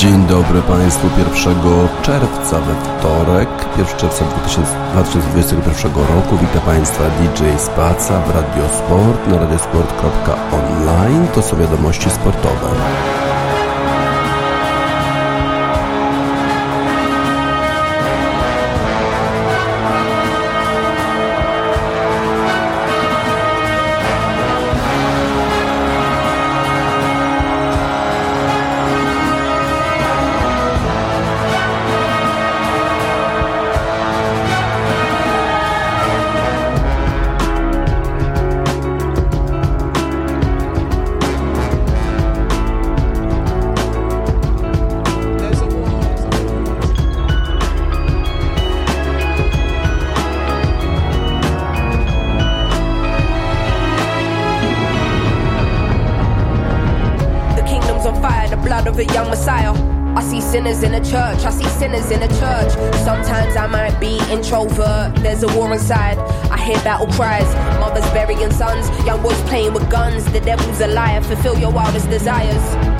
Dzień dobry Państwu 1 czerwca we wtorek, 1 czerwca 2021 roku. Witam Państwa DJ Spaca w Radiosport na radiosport.online. To są wiadomości sportowe. in a church. Sometimes I might be introvert. There's a war inside. I hear battle cries. Mothers burying sons. Young boys playing with guns. The devil's a liar. Fulfill your wildest desires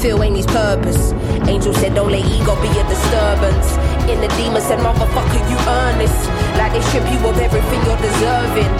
Will fulfill Amy's purpose. Angel said, don't let ego be a disturbance. In the demon said, motherfucker, you earn this. Like they strip you of everything you're deserving.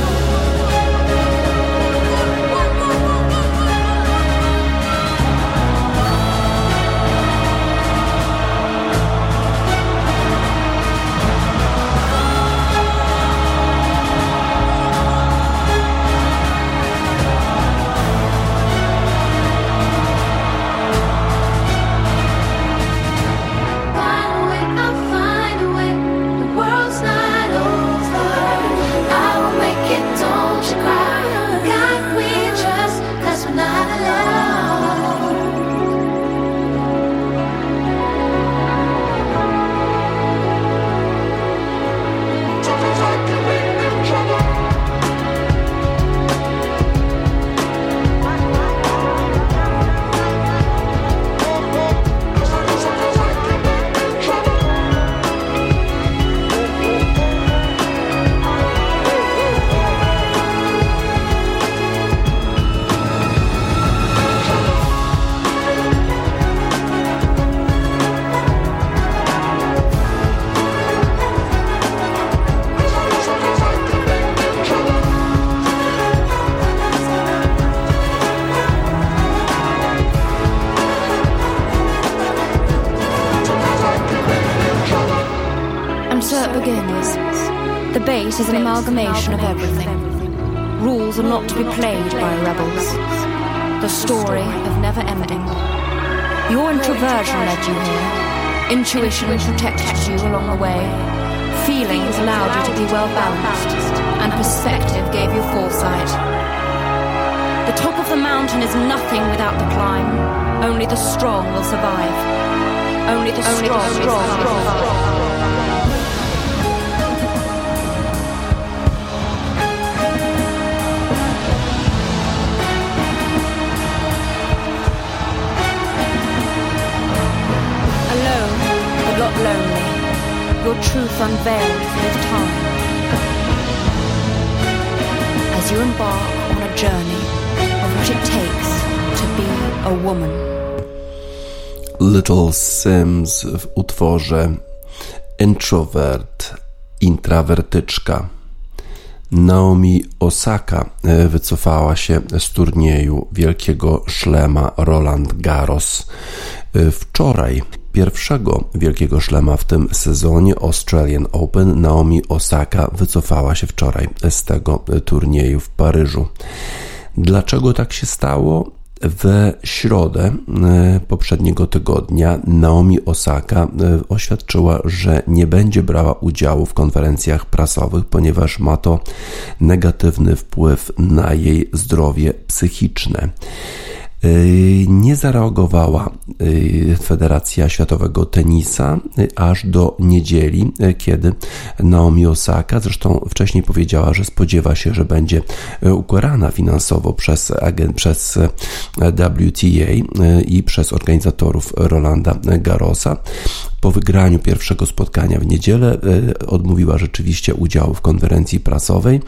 Intuition protected you along the way. Feelings allowed you to be well balanced, and perspective gave you foresight. The top of the mountain is nothing without the climb. Only the strong will survive. Only the strong, Only the strong will survive. lonely, truth unveiled with time. As you embark on a journey of what it takes to be a woman. Little Sims w utworze Introvert, intrawertyczka. Naomi Osaka e, wycofała się z turnieju wielkiego szlema Roland Garros. E, wczoraj pierwszego wielkiego szlema w tym sezonie Australian Open Naomi Osaka wycofała się wczoraj z tego turnieju w Paryżu. Dlaczego tak się stało? W środę e, poprzedniego tygodnia Naomi Osaka e, oświadczyła, że nie będzie brała udziału w konferencjach prasowych, ponieważ ma to negatywny wpływ na jej zdrowie psychiczne. Y, nie zareagowała y, Federacja Światowego Tenisa y, aż do niedzieli, kiedy Naomi Osaka, zresztą wcześniej powiedziała, że spodziewa się, że będzie ukarana finansowo przez, przez WTA i przez organizatorów Rolanda Garrosa. Po wygraniu pierwszego spotkania w niedzielę odmówiła rzeczywiście udziału w konferencji prasowej.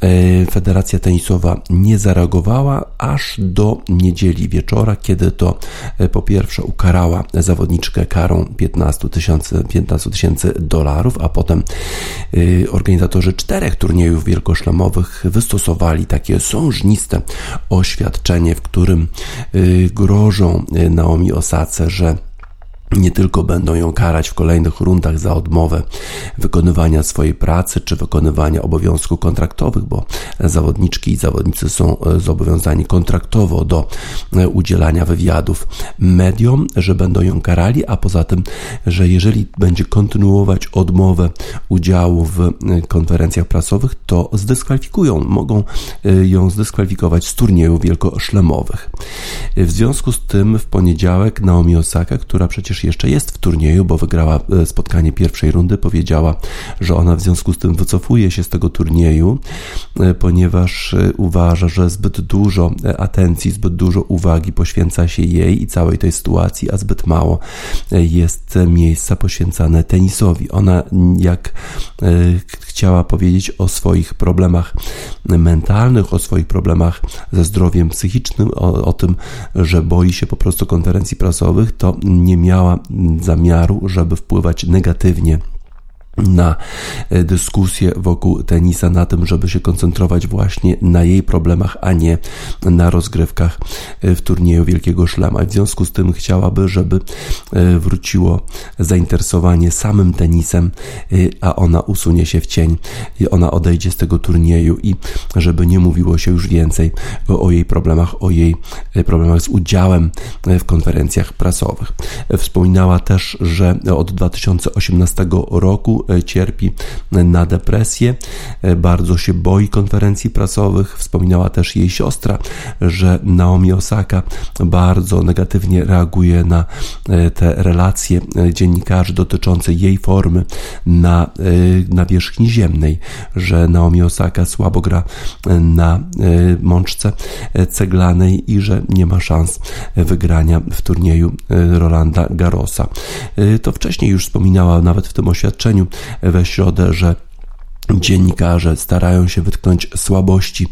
E, Federacja Tenisowa nie zareagowała aż do niedzieli wieczora, kiedy to e, po pierwsze ukarała zawodniczkę karą 15 tysięcy 15 dolarów, a potem e, organizatorzy czterech turniejów wielkoszlemowych wystosowali takie sążniste oświadczenie, w którym grożą Naomi Osace, że nie tylko będą ją karać w kolejnych rundach za odmowę wykonywania swojej pracy czy wykonywania obowiązków kontraktowych, bo zawodniczki i zawodnicy są e, zobowiązani kontraktowo do e, udzielania wywiadów mediom, że będą ją karali, a poza tym, że jeżeli będzie kontynuować odmowę udziału w e, konferencjach prasowych, to zdyskwalifikują, mogą ją zdyskwalifikować z turniejów wielkoszlemowych. W związku z tym w poniedziałek Naomi Osaka, która przecież jeszcze jest w turnieju, bo wygrała e, spotkanie pierwszej rundy, powiedziała, że ona w związku z tym wycofuje się z tego turnieju, e, ponieważ e, uważa, że zbyt dużo atencji, zbyt dużo uwagi poświęca się jej i całej tej sytuacji, a zbyt mało jest miejsca poświęcane tenisowi. Ona, jak chciała powiedzieć o swoich problemach mentalnych, o swoich problemach ze zdrowiem psychicznym, o, o tym, że boi się po prostu konferencji prasowych, to nie miała miała zamiaru, żeby wpływać negatywnie na e, dyskusję wokół tenisa, na tym, żeby się koncentrować właśnie na jej problemach, a nie na rozgrywkach e, w turnieju Wielkiego Szlama. W związku z tym chciałaby, żeby e, wróciło zainteresowanie samym tenisem, a ona usunie się w cień i ona odejdzie z tego turnieju i żeby nie mówiło się już więcej o jej problemach, o jej problemach z udziałem w konferencjach prasowych. Wspominała też, że od 2018 roku cierpi na depresję, e, bardzo się boi konferencji prasowych. Wspominała też jej siostra, że Naomi Osaka bardzo negatywnie reaguje na e, te relacje dziennikarzy dotyczące jej formy na, na wierzchni ziemnej, że Naomi Osaka słabo gra na mączce ceglanej i że nie ma szans wygrania w turnieju Rolanda Garrosa. To wcześniej już wspominała nawet w tym oświadczeniu we środę, że dziennikarze starają się wytknąć słabości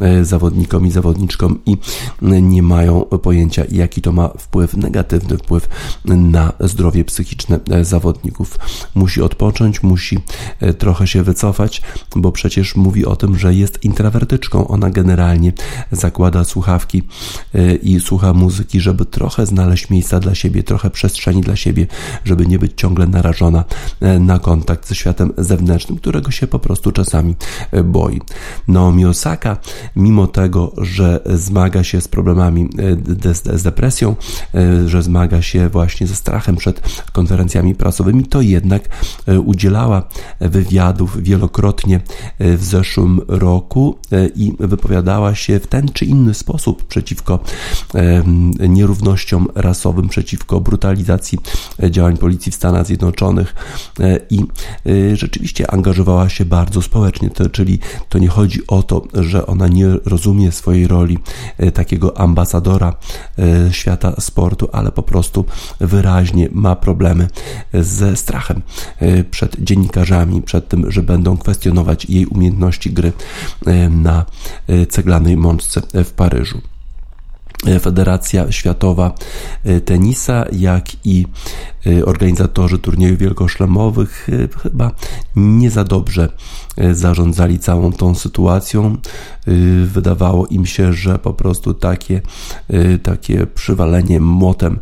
e, zawodnikom i zawodniczkom i nie mają pojęcia, jaki to ma wpływ, negatywny wpływ na zdrowie psychiczne e, zawodników. Musi odpocząć, musi e, trochę się wycofać, bo przecież mówi o tym, że jest intrawertyczką. Ona generalnie zakłada słuchawki i słucha muzyki, żeby trochę znaleźć miejsca dla siebie, trochę przestrzeni dla siebie, żeby nie być ciągle narażona na kontakt ze światem zewnętrznym, którego się po prostu czasami boi. Naomi Osaka, mimo tego, że zmaga się z problemami z depresją, że zmaga się właśnie ze strachem przed konferencjami prasowymi, to jednak udzielała wywiadów wielokrotnie w zeszłym roku i wypowiadała się w ten czy inny sposób przeciwko nierównościom rasowym, przeciwko brutalizacji e, działań policji w Stanach Zjednoczonych e, i e, rzeczywiście angażowała się bardzo społecznie, to, czyli to nie chodzi o to, że ona nie rozumie swojej roli takiego ambasadora świata sportu, ale po prostu wyraźnie ma problemy ze strachem przed dziennikarzami, przed tym, że będą kwestionować jej umiejętności gry na ceglanej mączce w Paryżu. Federacja Światowa Tenisa, jak i Y, organizatorzy turniejów wielkoszlemowych chyba nie za dobrze zarządzali całą tą sytuacją. Wydawało im się, że po prostu takie, takie przywalenie motem,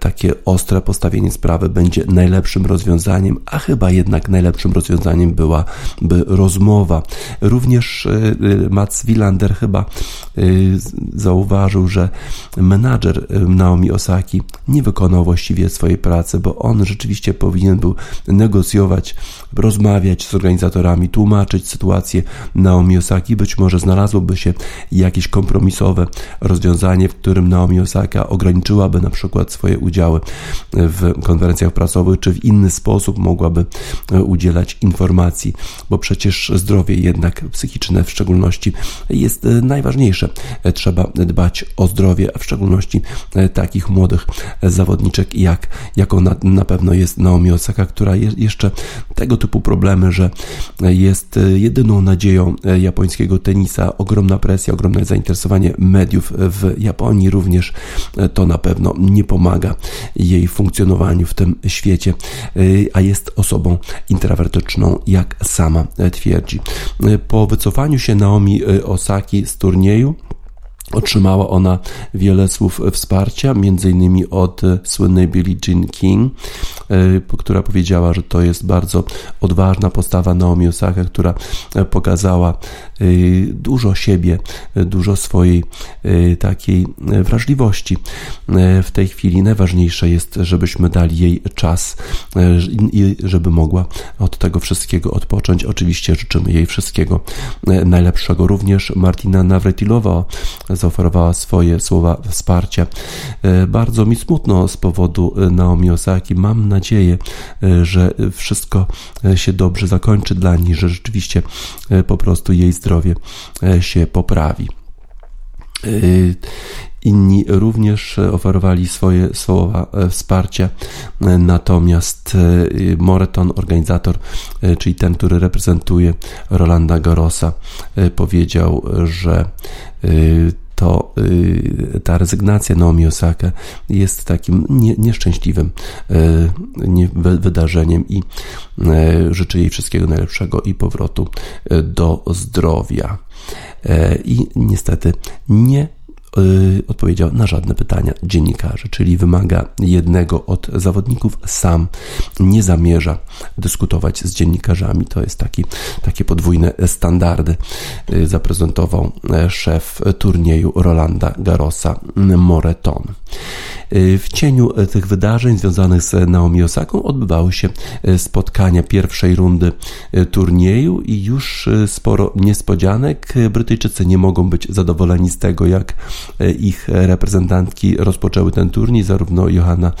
takie ostre postawienie sprawy będzie najlepszym rozwiązaniem, a chyba jednak najlepszym rozwiązaniem byłaby rozmowa. Również Mats Wilander chyba zauważył, że menadżer Naomi Osaki nie wykonał właściwie swojej pracy bo on rzeczywiście powinien był negocjować, rozmawiać z organizatorami, tłumaczyć sytuację Naomi Osaki. Być może znalazłoby się jakieś kompromisowe rozwiązanie, w którym Naomi Osaka ograniczyłaby na przykład swoje udziały w konferencjach prasowych, czy w inny sposób mogłaby udzielać informacji, bo przecież zdrowie jednak psychiczne w szczególności jest najważniejsze. Trzeba dbać o zdrowie, a w szczególności takich młodych zawodniczek jak, jako na, na pewno jest Naomi Osaka, która je, jeszcze tego typu problemy, że jest jedyną nadzieją japońskiego tenisa, ogromna presja, ogromne zainteresowanie mediów w Japonii również to na pewno nie pomaga jej funkcjonowaniu w tym świecie, a jest osobą intrawertyczną, jak sama twierdzi. Po wycofaniu się Naomi Osaki z turnieju, Otrzymała ona wiele słów wsparcia, m.in. od słynnej Billie Jean King, e, która powiedziała, że to jest bardzo odważna postawa Naomi Osaka, która pokazała e, dużo siebie, dużo swojej e, takiej wrażliwości. W tej chwili najważniejsze jest, żebyśmy dali jej czas i żeby mogła od tego wszystkiego odpocząć. Oczywiście życzymy jej wszystkiego najlepszego. Również Martina Nawretilowa zaoferowała swoje słowa wsparcia. E, bardzo mi smutno z powodu e, Naomi Osaki. Mam nadzieję, e, że wszystko się dobrze zakończy dla niej, że rzeczywiście po prostu jej zdrowie się poprawi. Inni również oferowali swoje słowa wsparcia, natomiast Moreton, organizator, czyli ten, który reprezentuje Rolanda Garosa, powiedział, że to y, ta rezygnacja Naomi Osaka jest takim nie, nieszczęśliwym y, nie, wydarzeniem i y, życzę jej wszystkiego najlepszego i powrotu do zdrowia. I niestety nie odpowiedział na żadne pytania dziennikarzy, czyli wymaga jednego od zawodników, sam nie zamierza dyskutować z dziennikarzami. To jest taki, takie podwójne standardy y, zaprezentował e, szef turnieju Rolanda Garosa Moreton. Y, w cieniu tych wydarzeń związanych z Naomi Osaką odbywały się spotkania pierwszej rundy turnieju i już sporo niespodzianek. Brytyjczycy nie mogą być zadowoleni z tego, jak ich reprezentantki rozpoczęły ten turniej, zarówno Johanna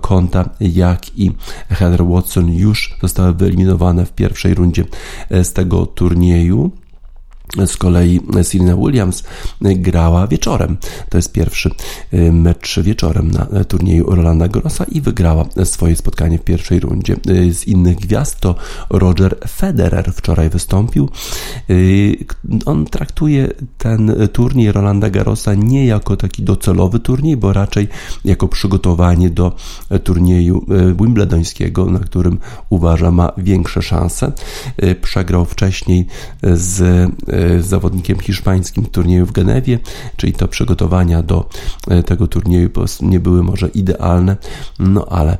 Konta, jak i Heather Watson już zostały wyeliminowane w pierwszej rundzie z tego turnieju. Z kolei Serena Williams grała wieczorem. To jest pierwszy y, mecz wieczorem na turnieju Rolanda Grossa i wygrała swoje spotkanie w pierwszej rundzie. Y, z innych gwiazd to Roger Federer wczoraj wystąpił. Y, on traktuje ten turniej Rolanda Garrosa nie jako taki docelowy turniej, bo raczej jako przygotowanie do turnieju wimbledońskiego, na którym uważa ma większe szanse. Przegrał wcześniej z z zawodnikiem hiszpańskim turnieju w Genewie, czyli to przygotowania do tego turnieju nie były może idealne, no ale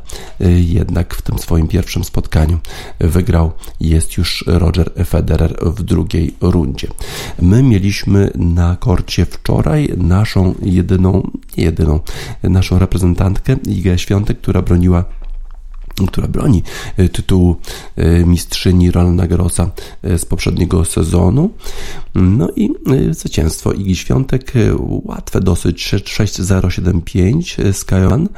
jednak w tym swoim pierwszym spotkaniu wygrał jest już Roger Federer w drugiej rundzie. My mieliśmy na korcie wczoraj naszą jedyną, jedyną, naszą reprezentantkę Igę Świątek, która broniła która broni e, tytułu e, mistrzyni Rolanda Garrosa e, z poprzedniego sezonu. No i zwycięstwo Igi Świątek, łatwe dosyć 6-0-7-5 z Kajoan.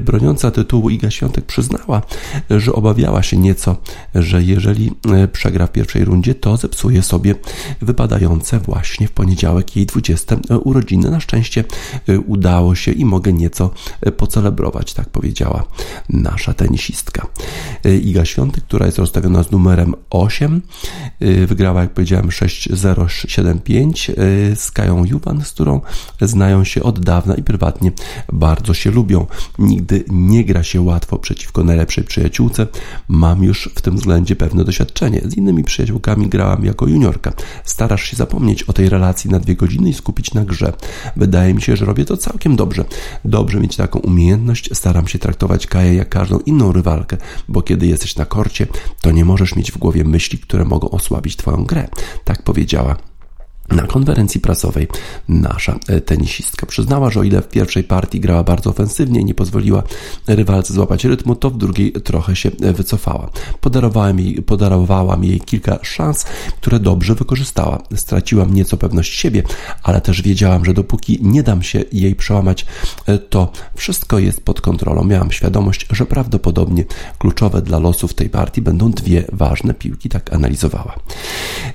Broniąca tytułu Iga Świątek przyznała, że obawiała się nieco, że jeżeli przegra w pierwszej rundzie, to zepsuje sobie wypadające właśnie w poniedziałek jej 20 urodziny. Na szczęście udało się i mogę nieco pocelebrować, tak powiedziała nasza tenisistka. Y, Iga Świątek, która jest rozstawiona z numerem 8, y, wygrała, jak powiedziałem, 6-0-7-5 y, z Kają Juwan, z którą znają się od dawna i prywatnie bardzo się lubią. Nigdy nie gra się łatwo przeciwko najlepszej przyjaciółce. Mam już w tym względzie pewne doświadczenie. Z innymi przyjaciółkami grałam jako juniorka. Starasz się zapomnieć o tej relacji na dwie godziny i skupić na grze. Wydaje mi się, że robię to całkiem dobrze. Dobrze mieć taką umiejętność. Staram się traktować Kaję jak każdą inną rywalkę, bo kiedy jesteś na korcie, to nie możesz mieć w głowie myśli, które mogą osłabić Twoją grę. Tak powiedziała na konferencji prasowej nasza e, tenisistka przyznała, że o ile w pierwszej partii grała bardzo ofensywnie i nie pozwoliła rywalce złapać rytmu, to w drugiej trochę się e, wycofała. Podarowałem jej, kilka szans, które dobrze wykorzystała. Straciłam nieco pewność siebie, ale też wiedziałam, że dopóki nie dam się jej przełamać, e, to wszystko jest pod kontrolą. Miałam świadomość, że prawdopodobnie kluczowe dla losów tej partii będą dwie ważne piłki, tak analizowała.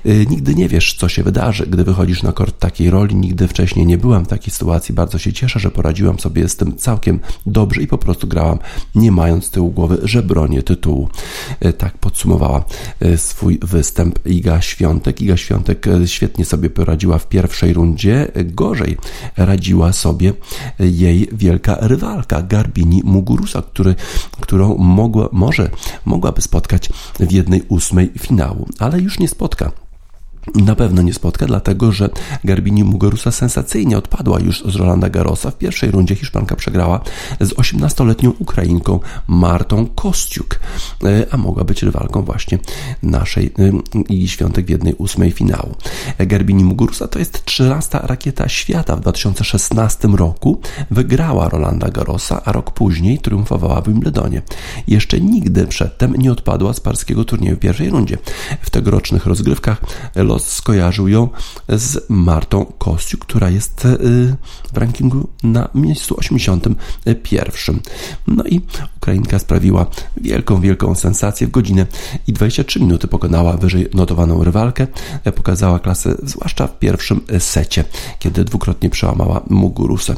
Nigdy nie wiesz, co się wydarzy, gdy wychodzisz na kort takiej roli. Nigdy wcześniej nie byłam w takiej sytuacji. Bardzo się cieszę, że poradziłam sobie z tym całkiem dobrze i po prostu grałam, nie mając tyłu głowy, że bronię tytułu. E, tak podsumowała e, swój występ Iga Świątek. Iga Świątek e, świetnie sobie poradziła w pierwszej rundzie. Gorzej radziła sobie jej wielka rywalka Garbini Muguruza, który, którą mogła, może mogłaby spotkać w jednej ósmej finału, ale już nie spotka na pewno nie spotka, dlatego że Garbini Muguruza sensacyjnie odpadła już z Rolanda Garrosa. W pierwszej rundzie Hiszpanka przegrała z 18-letnią Ukrainką Martą Kostiuk, e, a mogła być rywalką właśnie naszej e, Igi Świątek w jednej ósmej finału. Garbini Muguruza to jest 13 rakieta świata. W 2016 roku wygrała Rolanda Garrosa, a rok później triumfowała w Wimbledonie. Jeszcze nigdy przedtem nie odpadła z parskiego turnieju w pierwszej rundzie. W tegorocznych rozgrywkach los skojarzył ją z Martą Kościuk, która jest y, w rankingu na miejscu 81. No i Ukrainka sprawiła wielką, wielką sensację. W godzinę i 23 minuty pokonała wyżej notowaną rywalkę. Pokazała klasę, zwłaszcza w pierwszym secie, kiedy dwukrotnie przełamała Mugurusę.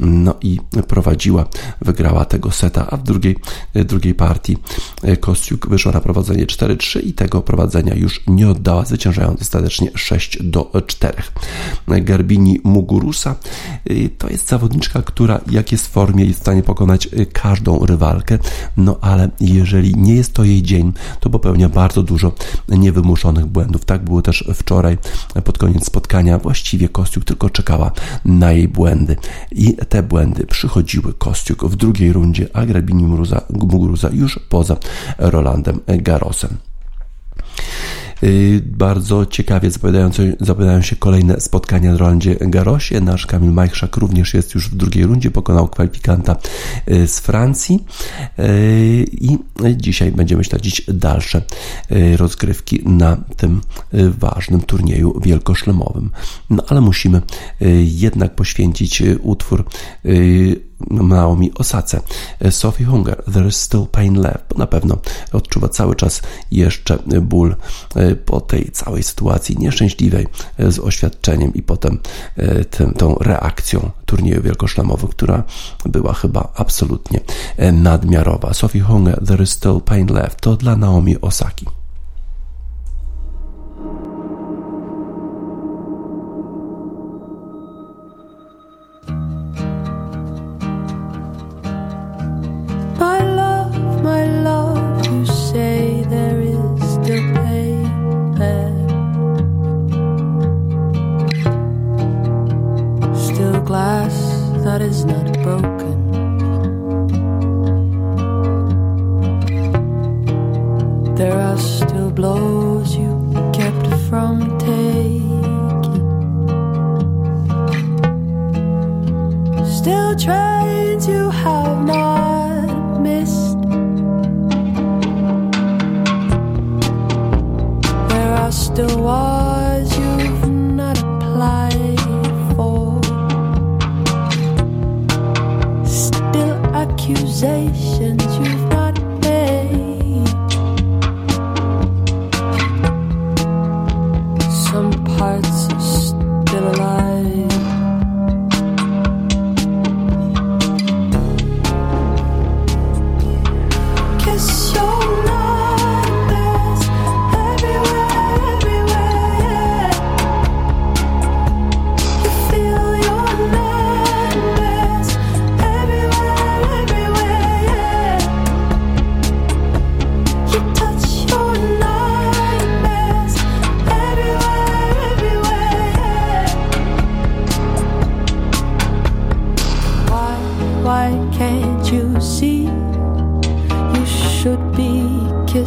No i prowadziła, wygrała tego seta, a w drugiej, drugiej partii Kostiuk wyszła na prowadzenie 4-3 i tego prowadzenia już nie oddała, zwyciężając ostatecznie 6 do 4. Garbini Mugurusa y, to jest zawodniczka, która jak jest w formie jest w stanie pokonać y, każdą rywalkę, no ale jeżeli nie jest to jej dzień, to popełnia bardzo dużo niewymuszonych błędów. Tak było też wczoraj pod koniec spotkania. Właściwie Kostiuk tylko czekała na jej błędy i te błędy przychodziły Kostiuk w drugiej rundzie, a Garbini Muguruza już poza Rolandem Garosem. Y, bardzo ciekawie zapowiadają, się kolejne spotkania na Rolandzie Garosie. Nasz Kamil Majchrzak również jest już w drugiej rundzie, pokonał kwalifikanta y, z Francji y, i dzisiaj będziemy śledzić dalsze rozgrywki na tym ważnym turnieju wielkoszlemowym. No ale musimy jednak poświęcić utwór Naomi Osace. Sophie Hunger, There is Still Pain Left, bo na pewno odczuwa cały czas jeszcze ból e, po tej całej sytuacji nieszczęśliwej e, z oświadczeniem i potem e, tym, tą reakcją turnieju wielkoszlemowego, która była chyba absolutnie nadmiarowa. Sophie Hunger, There is Still Pain Left to dla Naomi Osaki.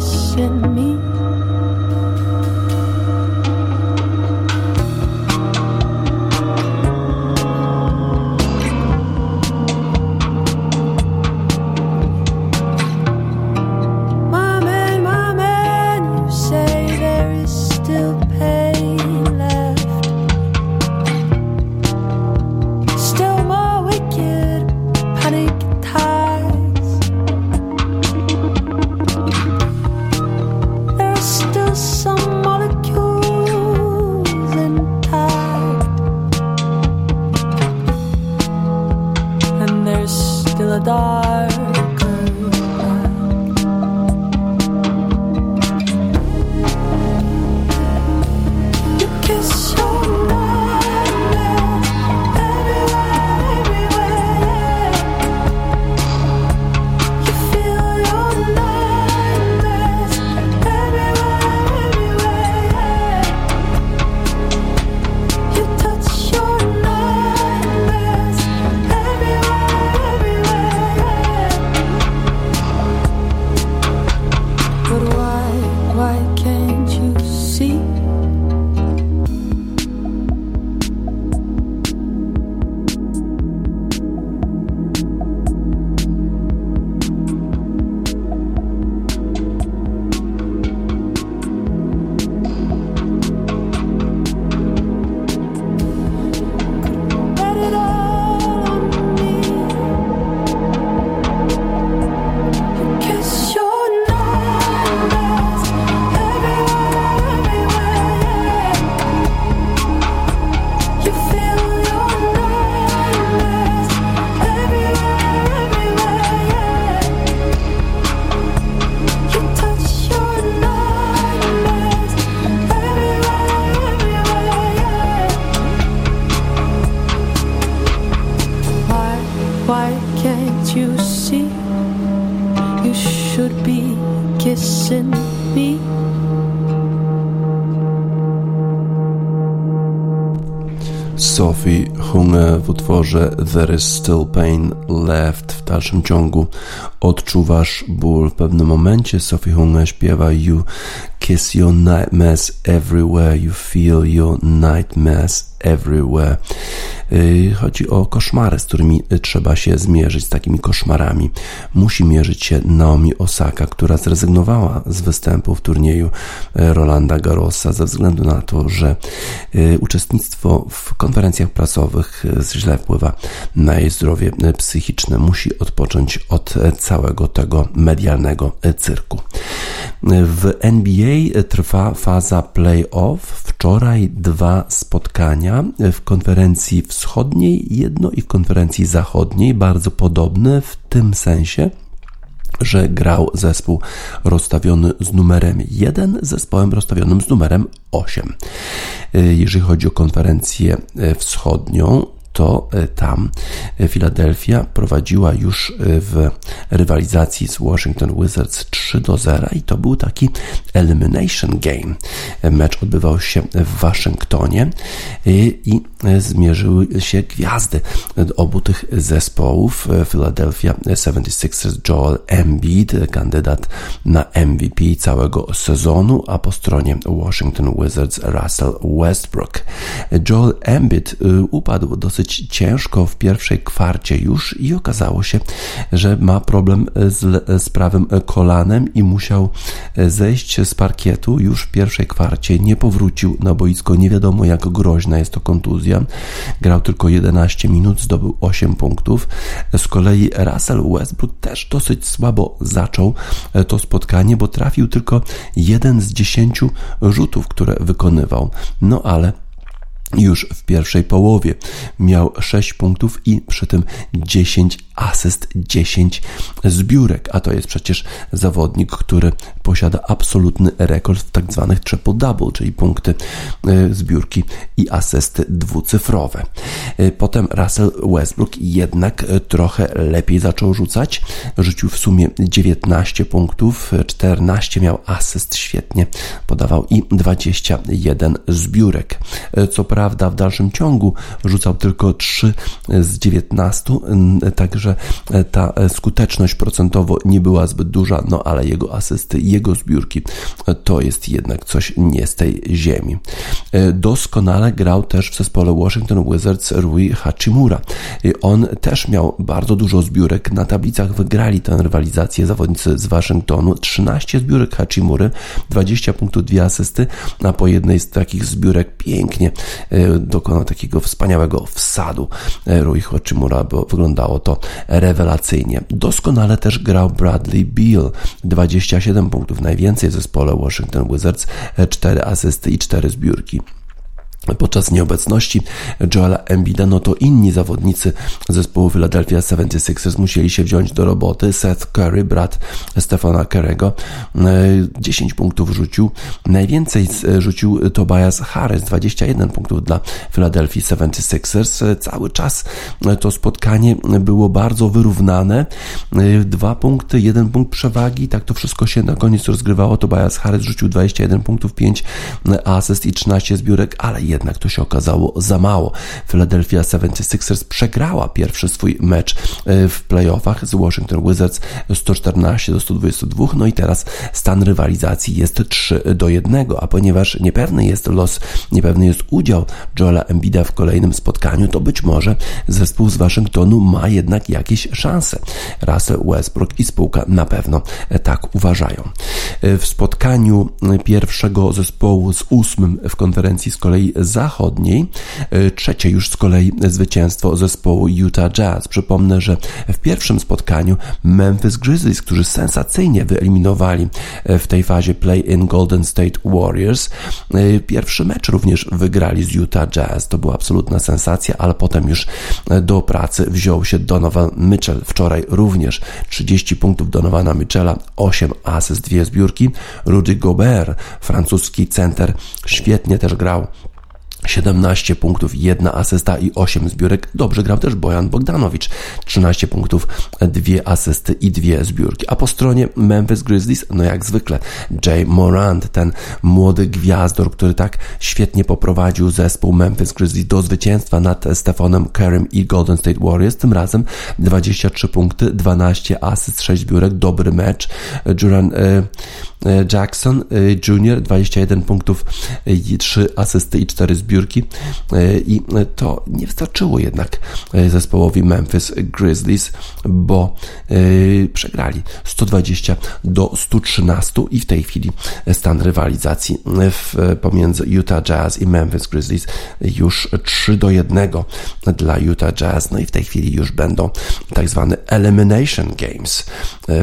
fish me. W utworze There is still pain left w dalszym ciągu odczuwasz ból. W pewnym momencie Sophie Hunger śpiewa You kiss your nightmares everywhere, you feel your nightmares everywhere. Y, chodzi o koszmary, z którymi trzeba się zmierzyć, z takimi koszmarami. Musi mierzyć się Naomi Osaka, która zrezygnowała z występu w turnieju y, Rolanda Garrosa ze względu na to, że y, uczestnictwo w konferencjach prasowych źle wpływa na jej zdrowie psychiczne. Musi odpocząć od całego tego medialnego cyrku. W NBA trwa faza playoff. Wczoraj dwa spotkania w konferencji wschodniej, jedno i w konferencji zachodniej, bardzo podobne w tym sensie, że grał zespół rozstawiony z numerem 1 zespołem rozstawionym z numerem 8. Jeżeli chodzi o konferencję wschodnią, to e, tam Filadelfia prowadziła już e, w rywalizacji z Washington Wizards 3 do 0 i to był taki elimination game. Mecz odbywał się w Waszyngtonie e, i zmierzyły się gwiazdy obu tych zespołów. Philadelphia 76ers Joel Embiid, kandydat na MVP całego sezonu, a po stronie Washington Wizards Russell Westbrook. Joel Embiid upadł dosyć dosyć ciężko w pierwszej kwarcie już i okazało się, że ma problem z, z prawym kolanem i musiał zejść z parkietu już w pierwszej kwarcie. Nie powrócił na boisko. Nie wiadomo, jak groźna jest to kontuzja. Grał tylko 11 minut, zdobył 8 punktów. Z kolei Russell Westbrook też dosyć słabo zaczął to spotkanie, bo trafił tylko jeden z 10 rzutów, które wykonywał. No ale już w pierwszej połowie miał 6 punktów i przy tym 10 asyst, 10 zbiórek, a to jest przecież zawodnik, który posiada absolutny rekord w tak zwanych triple-double, czyli punkty, e, zbiórki i asysty dwucyfrowe. E, potem Russell Westbrook jednak trochę lepiej zaczął rzucać. Rzucił w sumie 19 punktów, 14 miał asyst, świetnie podawał i 21 zbiórek. E, co prawda w dalszym ciągu rzucał tylko 3 z 19, także że e, ta e, skuteczność procentowo nie była zbyt duża, no ale jego asysty, jego zbiórki e, to jest jednak coś nie z tej ziemi. Doskonale grał też w zespole Washington Wizards Rui Hachimura. On też miał bardzo dużo zbiórek. Na tablicach wygrali tę rywalizację zawodnicy z Waszyngtonu. 13 zbiórek Hachimury, 20 punktów, 2 asysty, a po jednej z takich zbiórek pięknie dokonał takiego wspaniałego wsadu Rui Hachimura, bo wyglądało to rewelacyjnie. Doskonale też grał Bradley Beal, 27 punktów, najwięcej w zespole Washington Wizards, 4 asysty i 4 zbiórki. Podczas nieobecności Joela Embida, no to inni zawodnicy zespołu Philadelphia 76ers musieli się wziąć do roboty. Seth Curry, brat Stefana Curry'ego, 10 e, punktów rzucił. Najwięcej rzucił Tobias Harris, 21 punktów dla Philadelphia 76ers. E, cały czas to spotkanie było bardzo wyrównane. E, dwa punkty, jeden punkt przewagi. Tak to wszystko się na koniec rozgrywało. Tobias Harris rzucił 21 punktów, 5 asyst i 13 zbiórek, ale jednak to się okazało za mało. Philadelphia 76ers przegrała pierwszy swój mecz e, w playoffach z Washington Wizards 114 do 122, no i teraz stan rywalizacji jest 3 do 1, a ponieważ niepewny jest los, niepewny jest udział Joela Embida w kolejnym spotkaniu, to być może zespół z Waszyngtonu ma jednak jakieś szanse. Russell Westbrook i spółka na pewno tak uważają. E, w spotkaniu pierwszego zespołu z ósmym w konferencji z kolei Zachodniej. E, trzecie już z kolei zwycięstwo zespołu Utah Jazz. Przypomnę, że w pierwszym spotkaniu Memphis Grizzlies, którzy sensacyjnie wyeliminowali e, w tej fazie play-in Golden State Warriors, e, pierwszy mecz również wygrali z Utah Jazz. To była absolutna sensacja, ale potem już do pracy wziął się Donovan Mitchell. Wczoraj również 30 punktów Donovana Mitchella, 8 asyst, dwie zbiórki. Rudy Gobert, francuski center, świetnie też grał 17 punktów, jedna asysta i 8 zbiórek. Dobrze grał też Bojan Bogdanowicz. 13 punktów, dwie asysty i dwie zbiórki. A po stronie Memphis Grizzlies, no jak zwykle, Jay Morant, ten młody gwiazdor, który tak świetnie poprowadził zespół Memphis Grizzlies do zwycięstwa nad Stefanem Kerrym i Golden State Warriors. Tym razem 23 punkty, 12 asyst, 6 zbiórek. Dobry mecz. Juran e, e, Jackson e, Jr. 21 punktów, 3 asysty i 4 zbiórki zbiórki e, i to nie wystarczyło jednak e, zespołowi Memphis Grizzlies, bo e, przegrali 120 do 113 i w tej chwili stan rywalizacji pomiędzy Utah Jazz i Memphis Grizzlies już 3 do 1 dla Utah Jazz, no i w tej chwili już będą tak zwane elimination games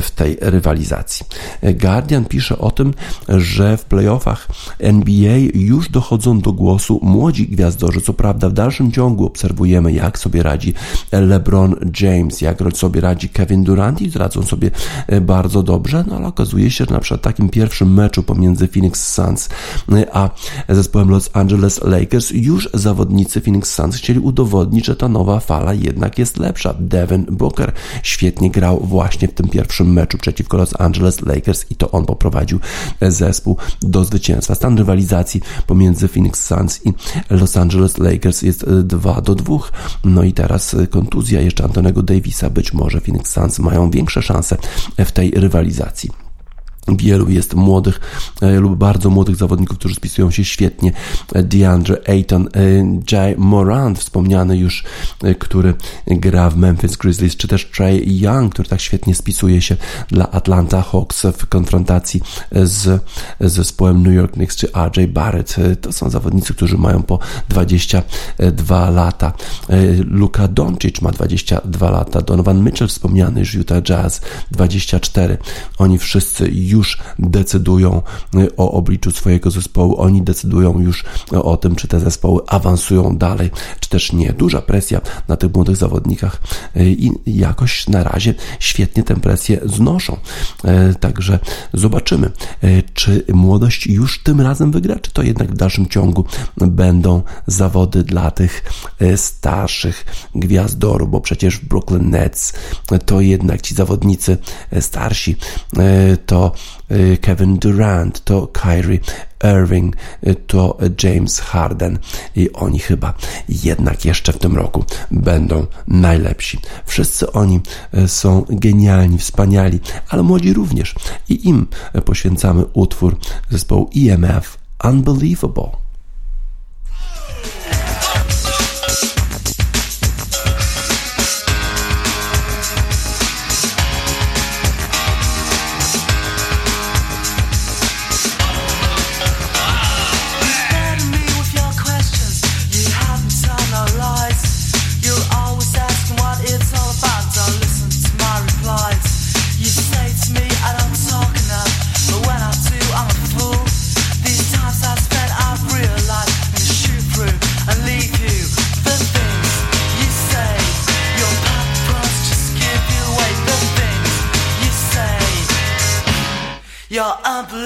w tej rywalizacji. Guardian pisze o tym, że w playoffach NBA już dochodzą do głosu gwiazdorzy. Co prawda w dalszym ciągu obserwujemy, jak sobie radzi LeBron James, jak sobie radzi Kevin Durant i radzą sobie e, bardzo dobrze, no ale okazuje się, że na przykład w takim pierwszym meczu pomiędzy Phoenix Suns e, a zespołem Los Angeles Lakers już zawodnicy Phoenix Suns chcieli udowodnić, że ta nowa fala jednak jest lepsza. Devin Booker świetnie grał właśnie w tym pierwszym meczu przeciwko Los Angeles Lakers i to on poprowadził e, zespół do zwycięstwa. Stan rywalizacji pomiędzy Phoenix Suns i Los Angeles Lakers jest 2 e, do 2. No i teraz e, kontuzja jeszcze Antonego Davisa. Być może Phoenix Suns mają większe szanse w tej rywalizacji. Wielu jest młodych e, lub bardzo młodych zawodników, którzy spisują się świetnie. DeAndre Ayton, e, Jay Morant, wspomniany już, e, który gra w Memphis Grizzlies, czy też Trey Young, który tak świetnie spisuje się dla Atlanta Hawks w konfrontacji z zespołem New York Knicks, czy RJ Barrett. To są zawodnicy, którzy mają po 22 lata. Luka Doncic ma 22 lata. Donovan Mitchell, wspomniany już Utah Jazz, 24. Oni wszyscy już decydują y, o obliczu swojego zespołu, oni decydują już o tym, czy te zespoły awansują dalej, czy też nie. Duża presja na tych młodych zawodnikach y, i jakoś na razie świetnie tę presję znoszą. Y, także zobaczymy, czy młodość już tym razem wygra, czy to jednak w dalszym ciągu będą zawody dla tych starszych gwiazdoru, bo przecież w Brooklyn Nets to jednak ci zawodnicy starsi to Y, Kevin Durant, to Kyrie Irving, y, to James Harden i oni chyba jednak jeszcze w tym roku będą najlepsi. Wszyscy oni y, są genialni, wspaniali, ale młodzi również i im poświęcamy utwór zespołu EMF Unbelievable.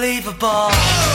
Unbelievable.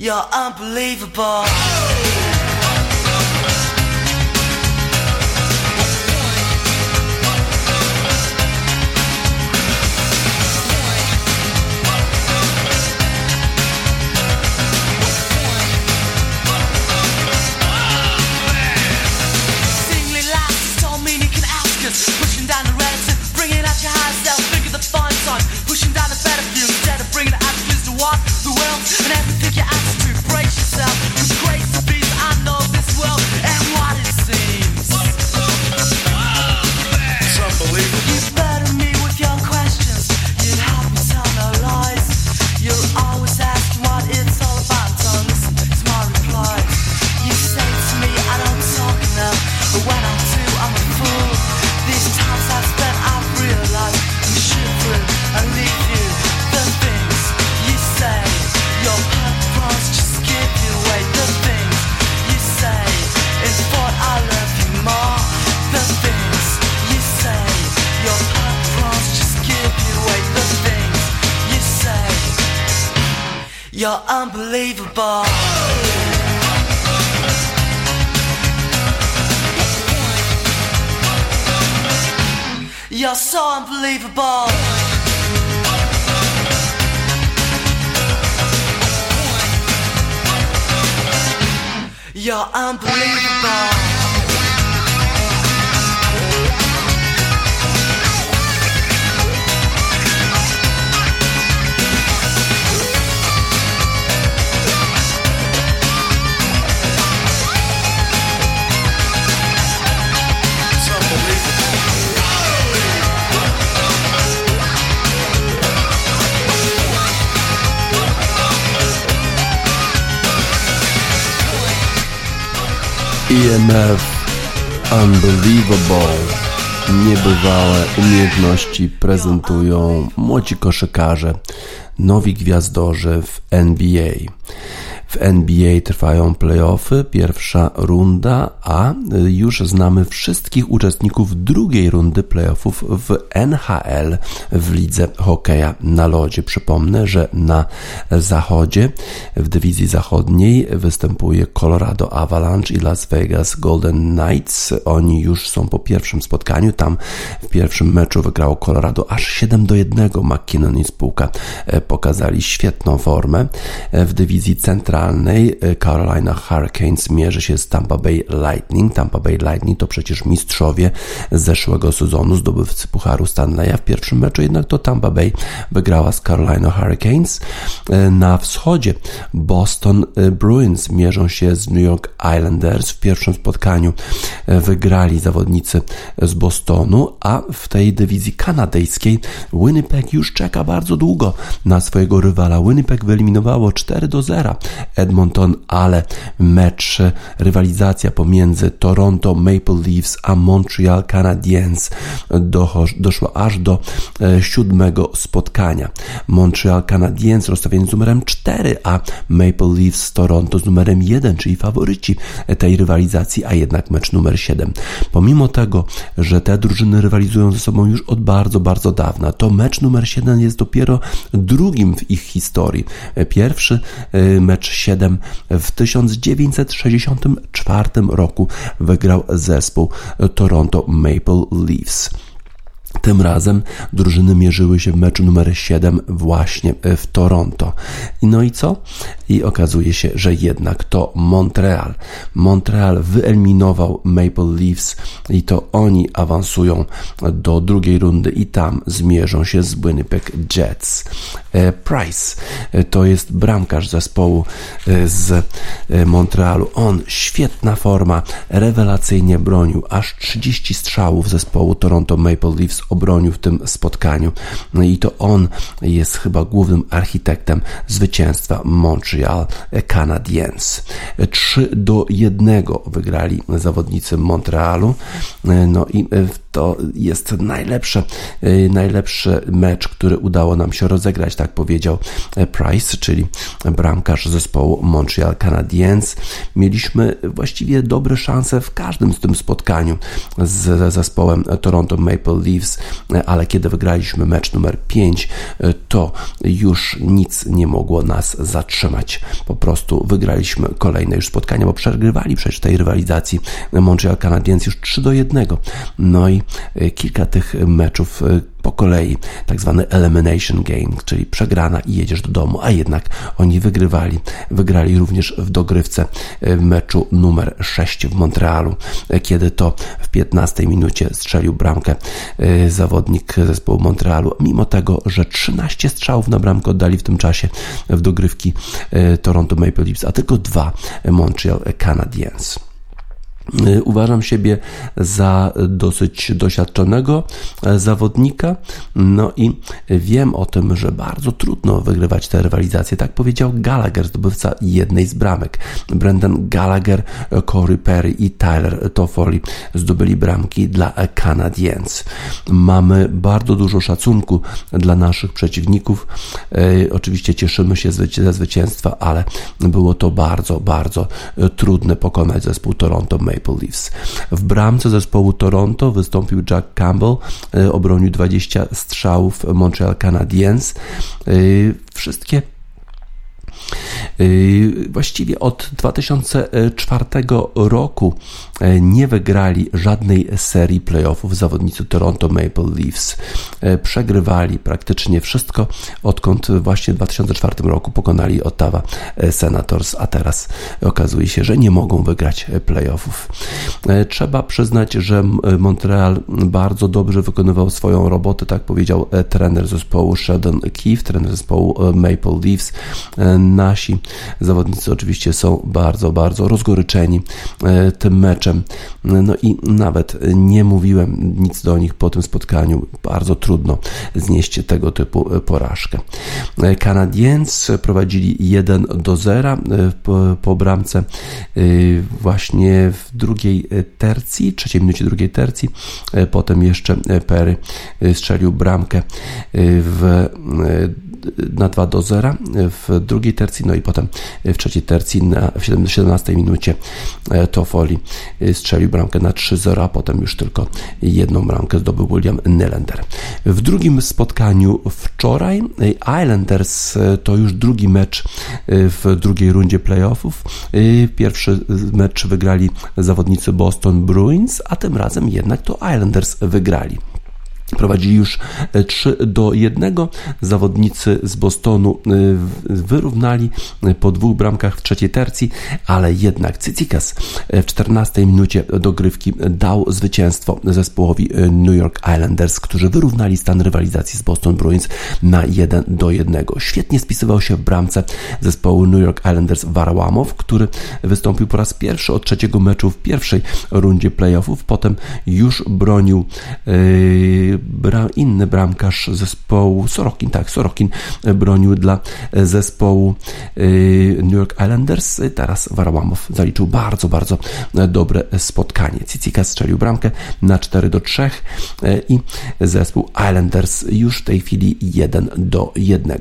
You're unbelievable. EMF Unbelievable. Niebywałe umiejętności prezentują młodzi koszykarze, nowi gwiazdorzy w NBA. W NBA trwają playoffy, pierwsza runda, a już znamy wszystkich uczestników drugiej rundy playoffów w NHL w lidze hokeja na lodzie. Przypomnę, że na zachodzie w dywizji zachodniej występuje Colorado Avalanche i Las Vegas Golden Knights. Oni już są po pierwszym spotkaniu. Tam w pierwszym meczu wygrało Colorado aż 7 do 1. McKinnon i spółka e, pokazali świetną formę. E, w dywizji centralnej e, Carolina Hurricanes mierzy się z Tampa Bay Lightning. Tampa Bay Lightning to przecież mistrzowie zeszłego sezonu, zdobywcy Pucharu Stanleya. W pierwszym meczu jednak to Tampa Bay wygrała z Carolina Hurricanes. Na wschodzie Boston Bruins mierzą się z New York Islanders. W pierwszym spotkaniu wygrali zawodnicy z Bostonu, a w tej dywizji kanadyjskiej Winnipeg już czeka bardzo długo na swojego rywala. Winnipeg wyeliminowało 4 do 0 Edmonton, ale mecz, rywalizacja pomiędzy Toronto Maple Leafs a Montreal Canadiens doszła aż do e, siódmego spotkania. Montreal Canadiens rozstawieni z numerem 4, a Maple Leafs z Toronto z numerem 1, czyli faworyci tej rywalizacji, a jednak mecz numer 7. Pomimo tego, że te drużyny rywalizują ze sobą już od bardzo, bardzo dawna, to mecz numer 7 jest dopiero drugim w ich historii. Pierwszy e, mecz 7 w 1964 roku wygrał zespół Toronto Maple Leafs. Tym razem drużyny mierzyły się w meczu numer 7 właśnie w Toronto. No i co? I okazuje się, że jednak to Montreal. Montreal wyeliminował Maple Leafs i to oni awansują do drugiej rundy i tam zmierzą się z Winnipeg Jets. E, Price e, to jest bramkarz zespołu e, z Montrealu. On świetna forma, rewelacyjnie bronił, aż 30 strzałów zespołu Toronto Maple Leafs obronił w tym spotkaniu. No i to on jest chyba głównym architektem zwycięstwa Montreal Canadiens. 3 do 1 wygrali zawodnicy Montrealu. No i to jest najlepszy, najlepszy mecz, który udało nam się rozegrać, tak powiedział Price, czyli bramkarz zespołu Montreal Canadiens. Mieliśmy właściwie dobre szanse w każdym z tym spotkaniu z zespołem Toronto Maple Leafs ale kiedy wygraliśmy mecz numer 5, to już nic nie mogło nas zatrzymać. Po prostu wygraliśmy kolejne już spotkania, bo przegrywali przecież tej rywalizacji Montreal Canadiens już 3 do 1. No i kilka tych meczów po kolei, tak zwany elimination game, czyli przegrana i jedziesz do domu, a jednak oni wygrywali. Wygrali również w dogrywce e, meczu numer 6 w Montrealu, kiedy to w 15 minucie strzelił bramkę zawodnik zespołu Montrealu, mimo tego, że 13 strzałów na bramkę oddali w tym czasie w dogrywki Toronto Maple Leafs, a tylko dwa Montreal Canadiens. Y, uważam siebie za dosyć doświadczonego e, zawodnika, no i wiem o tym, że bardzo trudno wygrywać te rywalizacje. Tak powiedział Gallagher, zdobywca jednej z bramek. Brendan Gallagher, Corey Perry i Tyler Toffoli zdobyli bramki dla Canadiens. Mamy bardzo dużo szacunku dla naszych przeciwników. E, oczywiście cieszymy się ze zwycięstwa, ale było to bardzo, bardzo trudne pokonać zespół Toronto Maple Maple Leafs. W bramce zespołu Toronto wystąpił Jack Campbell, e, obronił 20 strzałów Montreal Canadiens. E, wszystkie Y, właściwie od 2004 roku e, nie wygrali żadnej serii playoffów zawodnicy Toronto Maple Leafs. E, przegrywali praktycznie wszystko, odkąd właśnie w 2004 roku pokonali Ottawa e, Senators, a teraz okazuje się, że nie mogą wygrać playoffów. Trzeba przyznać, że Montreal bardzo dobrze wykonywał swoją robotę, tak powiedział trener zespołu Sheldon Keefe, trener zespołu Maple Leafs. Nasi Zawodnicy oczywiście są bardzo, bardzo rozgoryczeni e, tym meczem. No i nawet nie mówiłem nic do nich po tym spotkaniu. Bardzo trudno znieść tego typu e, porażkę. Canadiens prowadzili 1 do 0 e, po, bramce właśnie w drugiej tercji, trzeciej minucie drugiej tercji. Potem jeszcze Perry strzelił bramkę w na 2 do 0 w drugiej tercji, no i potem w trzeciej tercji na, w 17 minucie Toffoli strzelił bramkę na 3-0, a potem już tylko jedną bramkę zdobył William Nylander. W drugim spotkaniu wczoraj Islanders to już drugi mecz w drugiej rundzie playoffów. Pierwszy mecz wygrali zawodnicy Boston Bruins, a tym razem jednak to Islanders wygrali. Prowadzili już 3 e, do 1. Zawodnicy z Bostonu e, wyrównali e, po dwóch bramkach w trzeciej tercji, ale jednak Cycikas w 14 minucie dogrywki dał zwycięstwo zespołowi New York Islanders, którzy wyrównali stan rywalizacji z Boston Bruins na 1 do 1. Świetnie spisywał się w bramce zespołu New York Islanders Warałamow, który wystąpił po raz pierwszy od trzeciego meczu w pierwszej rundzie playoffów, potem już bronił yy, bra, inny bramkarz zespołu Sorokin, tak, Sorokin bronił dla zespołu y, New York Islanders. Teraz Warałamow zaliczył bardzo, bardzo dobre spotkanie. Cicika strzelił bramkę na 4 do 3 y, i zespół Islanders już w tej chwili 1 do 1.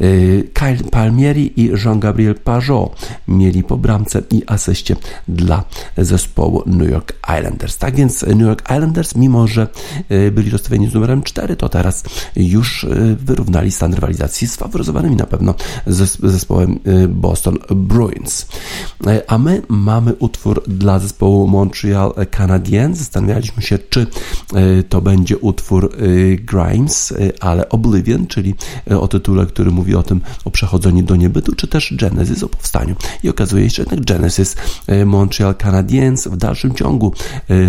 Y, Kyle Palmieri i Jean-Gabriel Pajot mieli po bramce i asyście dla zespołu New York Islanders. Tak więc New York Islanders, mimo że byli rozstawieni zestawieniu z numerem 4, to teraz już y, wyrównali stan rywalizacji z faworyzowanymi na pewno zespołem y, Boston Bruins. Y, a my mamy utwór dla zespołu Montreal Canadiens. Zastanawialiśmy się, czy to będzie utwór Grimes, ale Oblivion, czyli o tytule, który mówi o tym, o przechodzeniu do niebytu, czy też Genesis, o powstaniu. I okazuje się, że jednak Genesis Montreal Canadiens w dalszym ciągu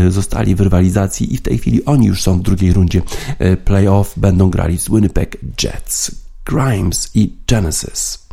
zostali w rywalizacji i w tej chwili oni już są w drugiej rundzie rundzie e, playoff będą grali z Winnipeg Jets, Grimes i Genesis.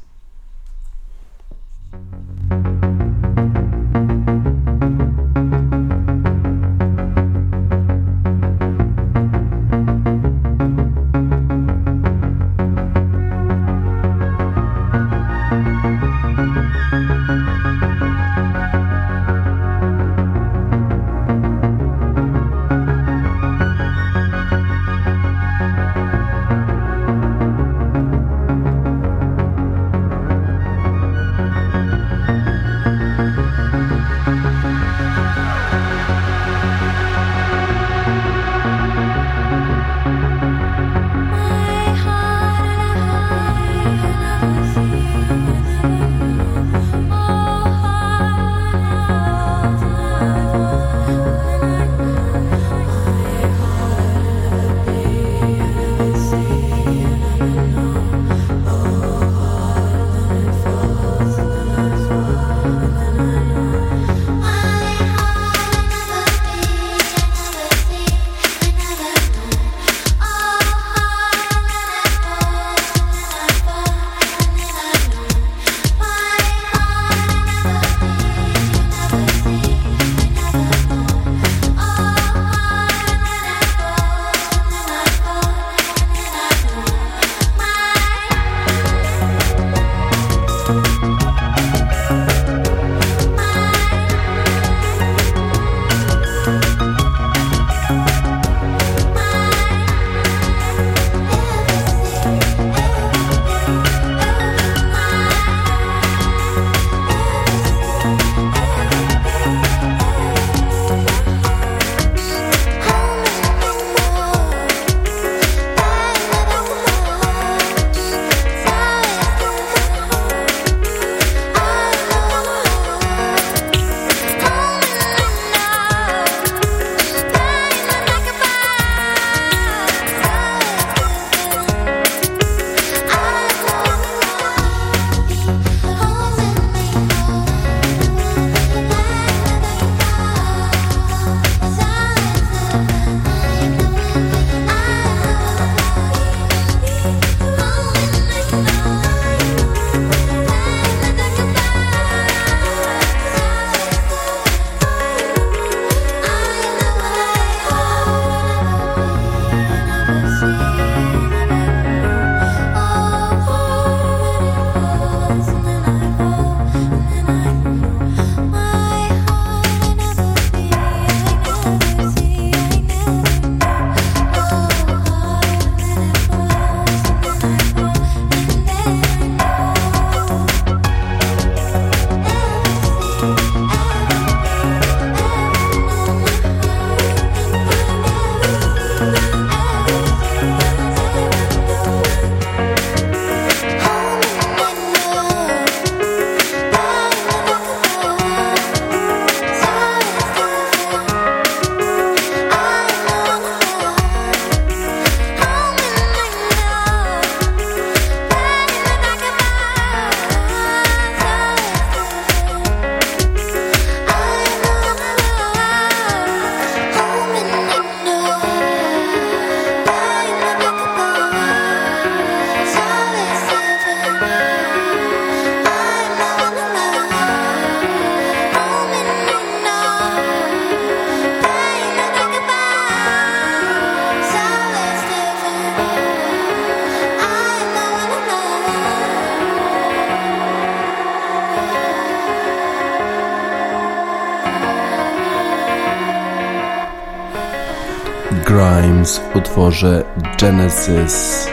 W utworze Genesis.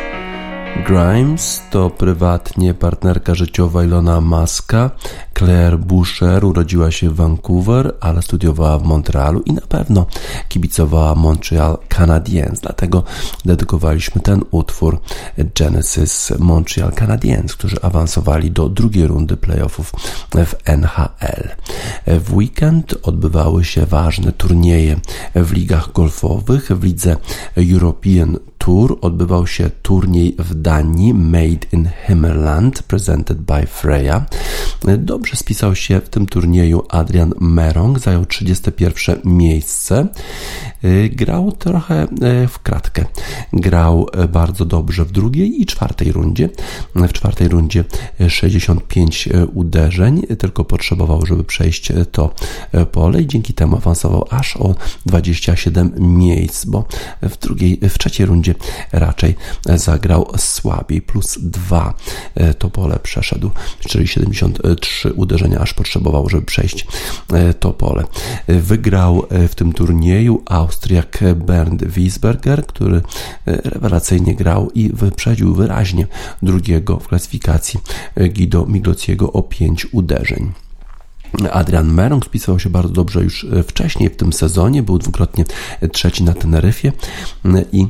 Grimes to prywatnie partnerka życiowa Ilona Maska. Claire Boucher urodziła się w Vancouver, ale studiowała w Montrealu i na pewno kibicowała Montreal Canadiens. Dlatego dedykowaliśmy ten utwór Genesis Montreal Canadiens, którzy awansowali do drugiej rundy playoffów w NHL. W weekend odbywały się ważne turnieje w ligach golfowych, w lidze European Tour odbywał się turniej w Danii Made in Himmerland presented by Freya. Dobrze spisał się w tym turnieju Adrian Merong, zajął 31 miejsce. Grał trochę e, w kratkę. Grał e, bardzo dobrze w drugiej i czwartej rundzie. W czwartej rundzie 65 e, uderzeń, tylko potrzebował, żeby przejść to pole i dzięki temu awansował aż o 27 miejsc, bo w drugiej, w trzeciej rundzie raczej zagrał słabiej, plus 2 to pole przeszedł, czyli 73 uderzenia aż potrzebował, żeby przejść to pole. Wygrał w tym turnieju Austriak Bernd Wiesberger, który rewelacyjnie grał i wyprzedził wyraźnie drugiego w klasyfikacji Guido Miglociego o 5 uderzeń. Adrian Merong spisywał się bardzo dobrze już e, wcześniej w tym sezonie, był dwukrotnie trzeci na Teneryfie i e,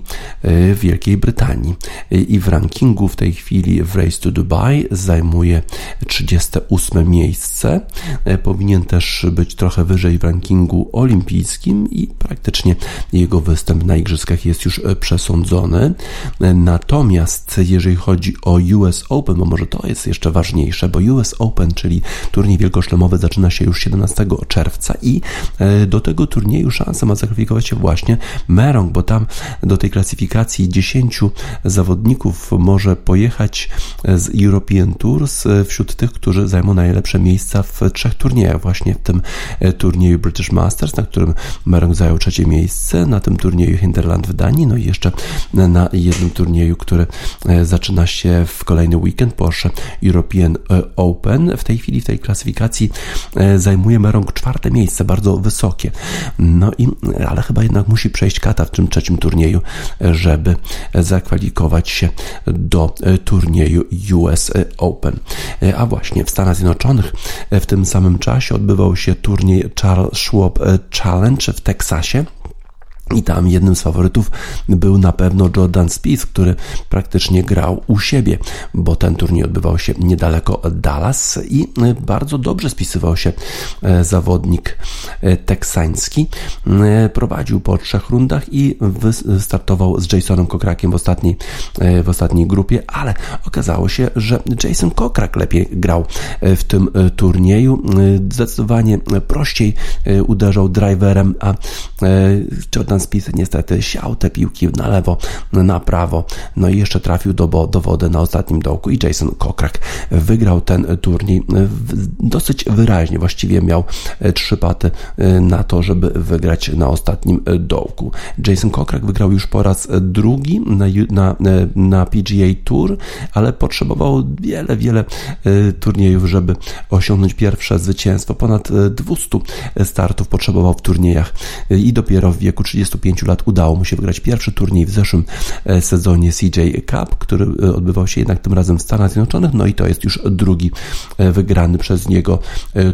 w Wielkiej Brytanii. I w rankingu w tej chwili w Race to Dubai zajmuje 38 miejsce. E, powinien też być trochę wyżej w rankingu olimpijskim i praktycznie jego występ na igrzyskach jest już przesądzony. Natomiast jeżeli chodzi o US Open, bo może to jest jeszcze ważniejsze, bo US Open, czyli turniej wielkoszlemowy zaczyna się już 17 czerwca i e, do tego turnieju szansę ma zakwalifikować się właśnie Merong, bo tam do tej klasyfikacji 10 zawodników może pojechać z European Tours e, wśród tych, którzy zajmą najlepsze miejsca w trzech turniejach. Właśnie w tym e, turnieju British Masters, na którym Merong zajął trzecie miejsce, na tym turnieju Hinterland w Danii, no i jeszcze na jednym turnieju, który zaczyna się w kolejny weekend, Porsche European Open. W tej chwili w tej klasyfikacji E, zajmuje Merong czwarte miejsce, bardzo wysokie. No i, ale chyba jednak musi przejść kata w tym trzecim turnieju, żeby zakwalifikować się do e, turnieju US Open. E, a właśnie w Stanach Zjednoczonych w tym samym czasie odbywał się turniej Charles Schwab Challenge w Teksasie. I tam jednym z faworytów był na pewno Jordan Spieth, który praktycznie grał u siebie, bo ten turniej odbywał się niedaleko Dallas i bardzo dobrze spisywał się e, zawodnik e, teksański. E, prowadził po trzech rundach i wystartował z Jasonem Kokrakiem w ostatniej, w ostatniej grupie, ale okazało się, że Jason Kokrak lepiej grał w tym turnieju. Zdecydowanie prościej uderzał driverem, a Jordan Jordan Spieth niestety siał te piłki na lewo, na prawo, no i jeszcze trafił do, do wody na ostatnim dołku i Jason Kokrak wygrał ten turniej dosyć wyraźnie, właściwie miał e, trzy paty e, na to, żeby wygrać na ostatnim e, dołku. Jason Kokrak wygrał już po raz drugi na, na, na PGA Tour, ale potrzebował wiele, wiele turniejów, żeby osiągnąć pierwsze zwycięstwo. Ponad 200 startów potrzebował w turniejach i dopiero w wieku 30 25 lat udało mu się wygrać pierwszy turniej w zeszłym e, sezonie CJ Cup, który e, odbywał się jednak tym razem w Stanach Zjednoczonych, no i to jest już drugi e, wygrany przez niego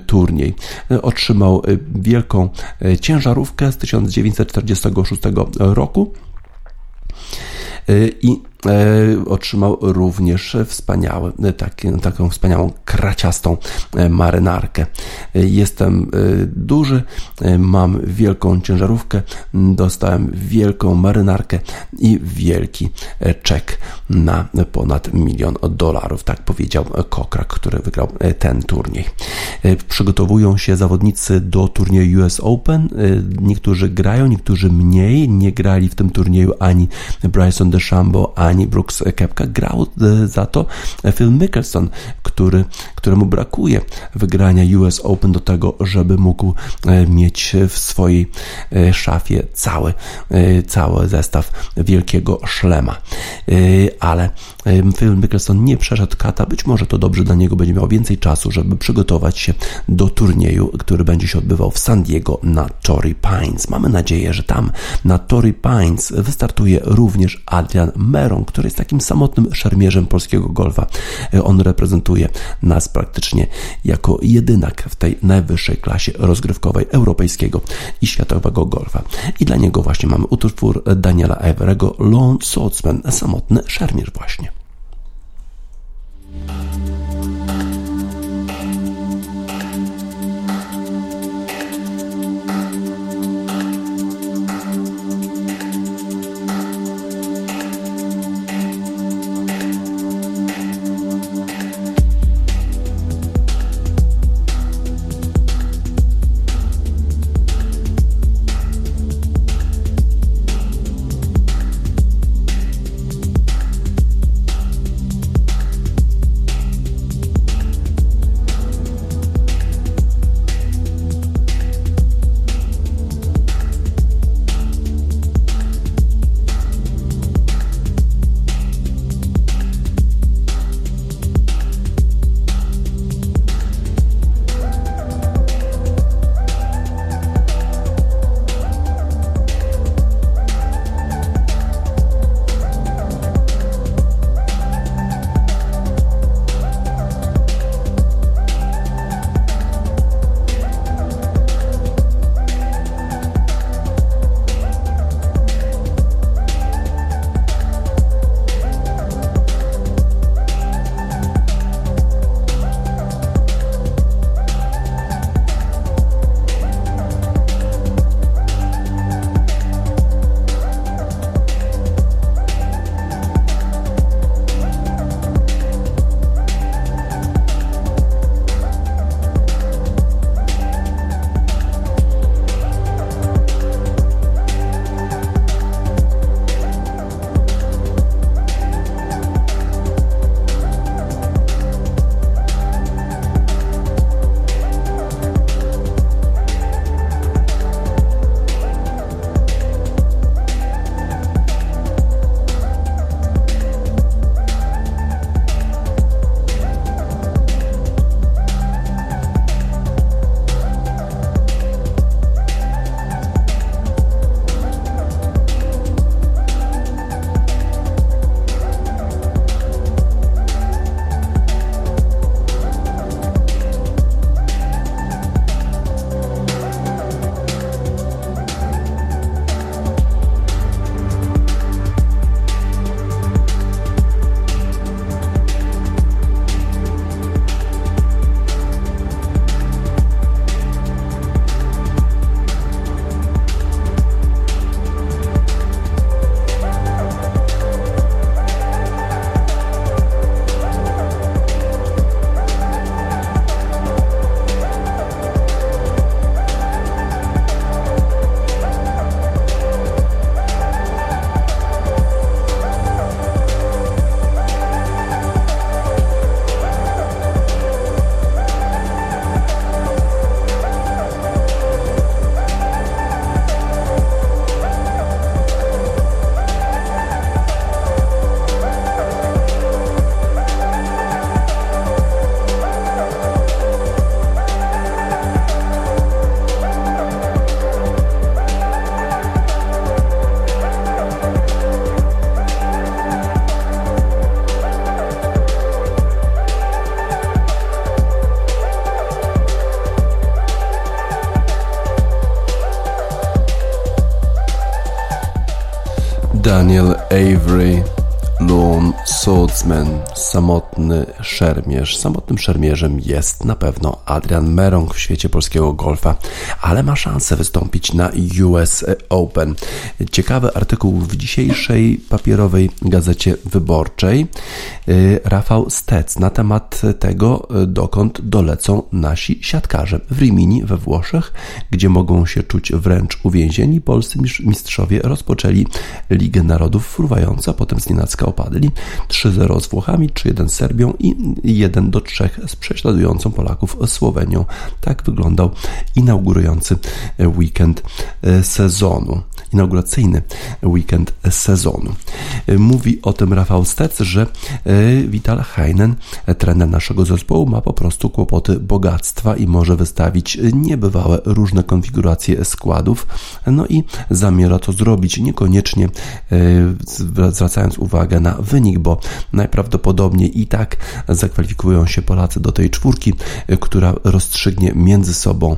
turniej. Otrzymał wielką ciężarówkę z 1946 roku i otrzymał również wspaniały, taki, taką wspaniałą kraciastą e, marynarkę. E, jestem duży, mam wielką ciężarówkę, dostałem wielką marynarkę i wielki czek na ponad milion dolarów. Tak powiedział Kokrak, który wygrał ten turniej. Przygotowują się zawodnicy do turnieju US Open. Niektórzy grają, niektórzy mniej. Nie grali w tym turnieju ani Bryson DeChambeau, ani Dani Brooks Kepka, grał za to Phil Mickelson, który, któremu brakuje wygrania US Open do tego, żeby mógł mieć w swojej szafie cały, cały zestaw wielkiego szlema. Ale Phil Mickelson nie przeszedł kata, być może to dobrze dla niego, będzie miał więcej czasu, żeby przygotować się do turnieju, który będzie się odbywał w San Diego na Torrey Pines. Mamy nadzieję, że tam na Torrey Pines wystartuje również Adrian Meron, który jest takim samotnym szermierzem polskiego golfa. On reprezentuje nas praktycznie jako jedynak w tej najwyższej klasie rozgrywkowej europejskiego i światowego golfa. I dla niego właśnie mamy utwór Daniela Everego Lone Swordsman, samotny szermierz właśnie. Samotny szermierz. Samotnym szermierzem jest na pewno Adrian Merong w świecie polskiego golfa, ale ma szansę wystąpić na US Open. Ciekawy artykuł w dzisiejszej papierowej gazecie wyborczej. Y, Rafał Stec na temat tego, dokąd dolecą nasi siatkarze. W Rimini we Włoszech, gdzie mogą się czuć wręcz uwięzieni, polscy mistrzowie rozpoczęli Ligę Narodów fruwająca, potem z nienacka opadli 3-0 z Włochami, 3-1 z Serbią i 1 do 3 z prześladującą Polaków Słowenią. Tak wyglądał inaugurujący weekend sezonu inauguracyjny weekend sezonu. Mówi o tym Rafał Stec, że Vital Heinen, trener naszego zespołu, ma po prostu kłopoty bogactwa i może wystawić niebywałe różne konfiguracje składów, no i zamierza to zrobić, niekoniecznie e, zwracając uwagę na wynik, bo najprawdopodobniej i tak zakwalifikują się Polacy do tej czwórki, e, która rozstrzygnie między sobą e,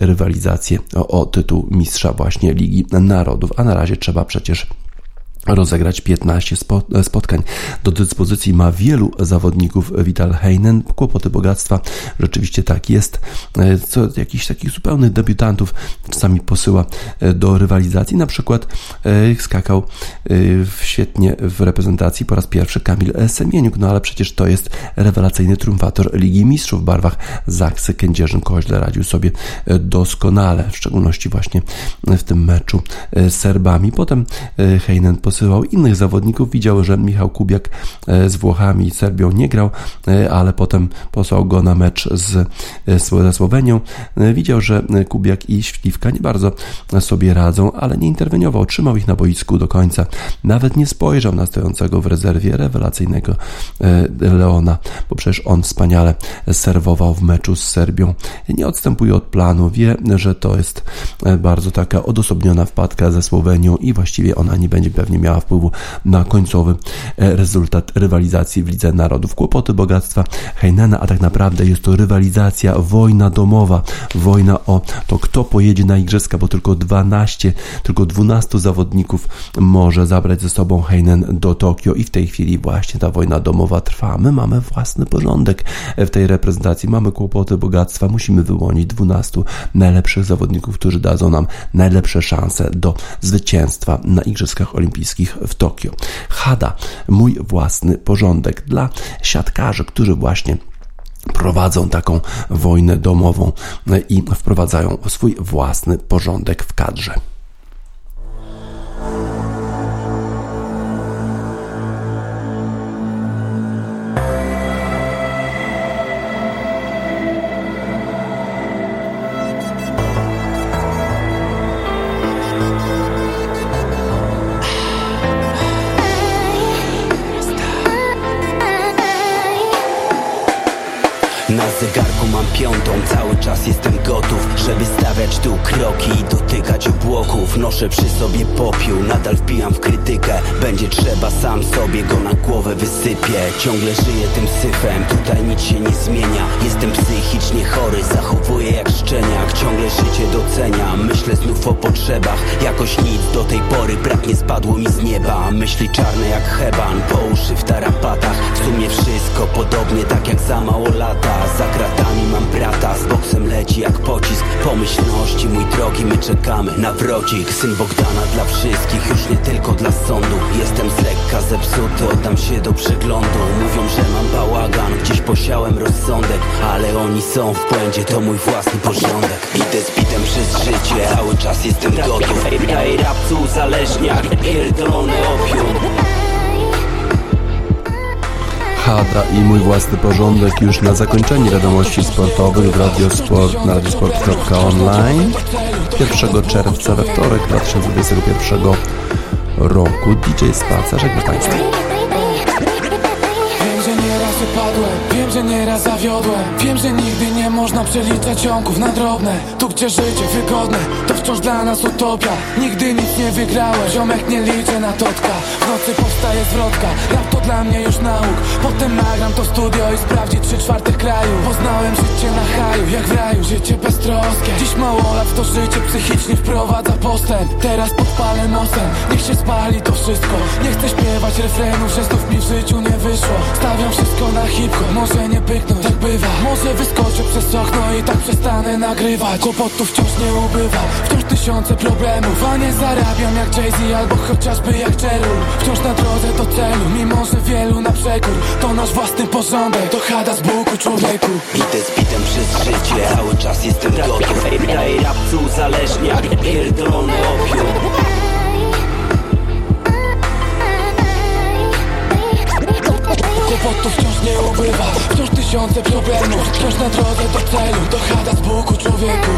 rywalizację o tytuł mistrza właśnie Ligi Narodów, a na razie trzeba przecież rozegrać 15 spotkań. Do dyspozycji ma wielu zawodników Vital Heinen. Kłopoty bogactwa rzeczywiście tak jest. E, co jakichś takich zupełnych debiutantów czasami posyła e, do rywalizacji. Na przykład e, skakał świetnie w reprezentacji po raz pierwszy Kamil Semieniuk, no ale przecież to jest rewelacyjny triumfator Ligi Mistrzów w barwach Zaksy Kędzierzyn-Koźle. Radził sobie doskonale, w szczególności właśnie w tym meczu z Serbami. Potem Heinen posyłał innych zawodników. Widział, że Michał Kubiak e, z Włochami i Serbią nie grał, e, ale potem posłał go na mecz z, e, ze Słowenią. Widział, że Kubiak i Śliwka nie bardzo sobie radzą, ale nie interweniował. Trzymał ich na boisku do końca. Nawet nie spojrzał na stojącego w rezerwie rewelacyjnego Leona, bo przecież on wspaniale serwował w meczu z Serbią. Nie odstępuje od planu. Wie, że to jest bardzo taka odosobniona wpadka ze Słowenią i właściwie ona nie będzie pewnie miała wpływu na końcowy e, rezultat rywalizacji w Lidze Narodów. Kłopoty bogactwa Heinena, a tak naprawdę jest to rywalizacja, wojna domowa, wojna o to, kto pojedzie na igrzyska, bo tylko 12, tylko 12 zawodników może zabrać ze sobą Heinen do Tokio. I w tej chwili właśnie ta wojna domowa trwa. My mamy własny porządek w tej reprezentacji, mamy kłopoty bogactwa, musimy wyłonić 12 najlepszych zawodników, którzy dadzą nam najlepsze szanse do zwycięstwa na Igrzyskach Olimpijskich olimpijskich w Tokio. Hada, mój własny porządek dla siatkarzy, którzy właśnie prowadzą taką wojnę domową i wprowadzają swój własny porządek w kadrze. Ciągle żyję tym syfem, tutaj nic się nie zmienia. Jestem psychicznie chory, zachowuję jak szczeniak. Ciągle życie doceniam, myślę znów o potrzebach. Jakoś nic do tej nie spadło mi z nieba Myśli czarne jak heban, po uszy w tarapatach W sumie wszystko podobnie, tak jak za mało lata. Kratami mam brata Z boksem leci jak pocisk. Pomyślności mój drogi my czekamy na wrodzik Syn Bogdana dla wszystkich Już nie tylko dla sądu. Jestem z lekka zepsuty Oddam się do przeglądu. Mówią, że mam bałagan Gdzieś posiałem rozsądek Ale oni są w błędzie To mój własny porządek. Idę z bitem przez życie Cały czas jestem gotów. Rapcu uzależniak Pierdolony opium. Hada i mój własny porządek już na zakończenie wiadomości sportowych w Radiosport na radiosport.online 1 czerwca we wtorek 2021 roku. DJ Spaca, żegnam Państwa. Wiem, że nieraz zawiodłem. Wiem, że nigdy nie można przeliczać ciągów na drobne gdzie życie wygodne To wciąż dla nas utopia. Nigdy nic nie wygrałem Ziomek nie liczę na totka. W nocy powstaje zwrotka dla mnie już nauk. Potem nagram to studio i sprawdzi trzy czwartych kraju. Poznałem życie na haju Jak w raju, życie beztroskie. Dziś mało lat to życie psychicznie wprowadza postęp. Teraz podpalę mostem Niech się spali to wszystko. Nie chcę śpiewać refrenów, że znów mi w życiu nie wyszło. Stawiam wszystko na hip-hop Może nie pyknąć, tak bywa. Może wyskoczę przez okno i tak przestanę nagrywać. Kłopotów wciąż nie ubywa Wciąż tysiące problemów. A nie zarabiam jak Jay-Z albo chociażby jak Cheryl. Wciąż na drodze do celu Mimo, że wielu na przekór. To nasz własny porządek. To chada z buku człowieku. Idę z bitem przez życie Cały czas jestem gotów Ej, rapcu uzależniak Pierdolony opium. Kłopotów wciąż nie ubywa. Wciąż tysiące problemów. Wciąż na drodze do celu. Do chata z Bogu człowieku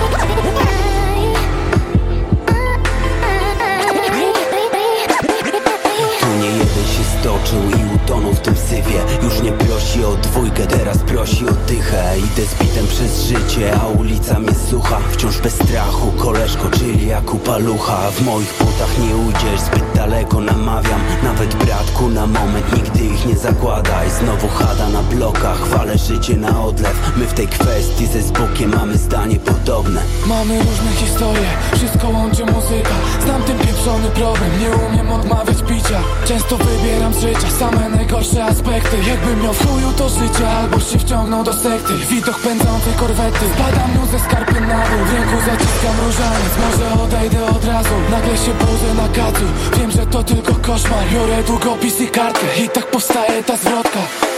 stoczył i utonął w tym sywie Już nie prosi o dwójkę, teraz prosi o dychę. Idę z bitem przez życie, a ulica mnie sucha Wciąż bez strachu, koleżko, czyli jak upalucha W moich butach nie ujdziesz, zbyt daleko namawiam. Nawet bratku na moment, nigdy ich nie zakładaj. Znowu chada na blokach, wale życie na odlew. My w tej kwestii ze zbokiem mamy zdanie podobne. Mamy różne historie, wszystko łączy muzyka. Znam ten pieprzony problem, nie umiem odmawiać picia. Często wybieram z życia same najgorsze aspekty. Jakbym miał w chuju to życie albo się wciągnął do sekty. Widok pędzącej korwety Spadam mu ze skarpy na dół. W ręku zaciskam różaniec Może odejdę od razu. Nagle się budzę na kacu Wiem, że to tylko koszmar. Biorę długopis i kartkę I tak powstaje ta zwrotka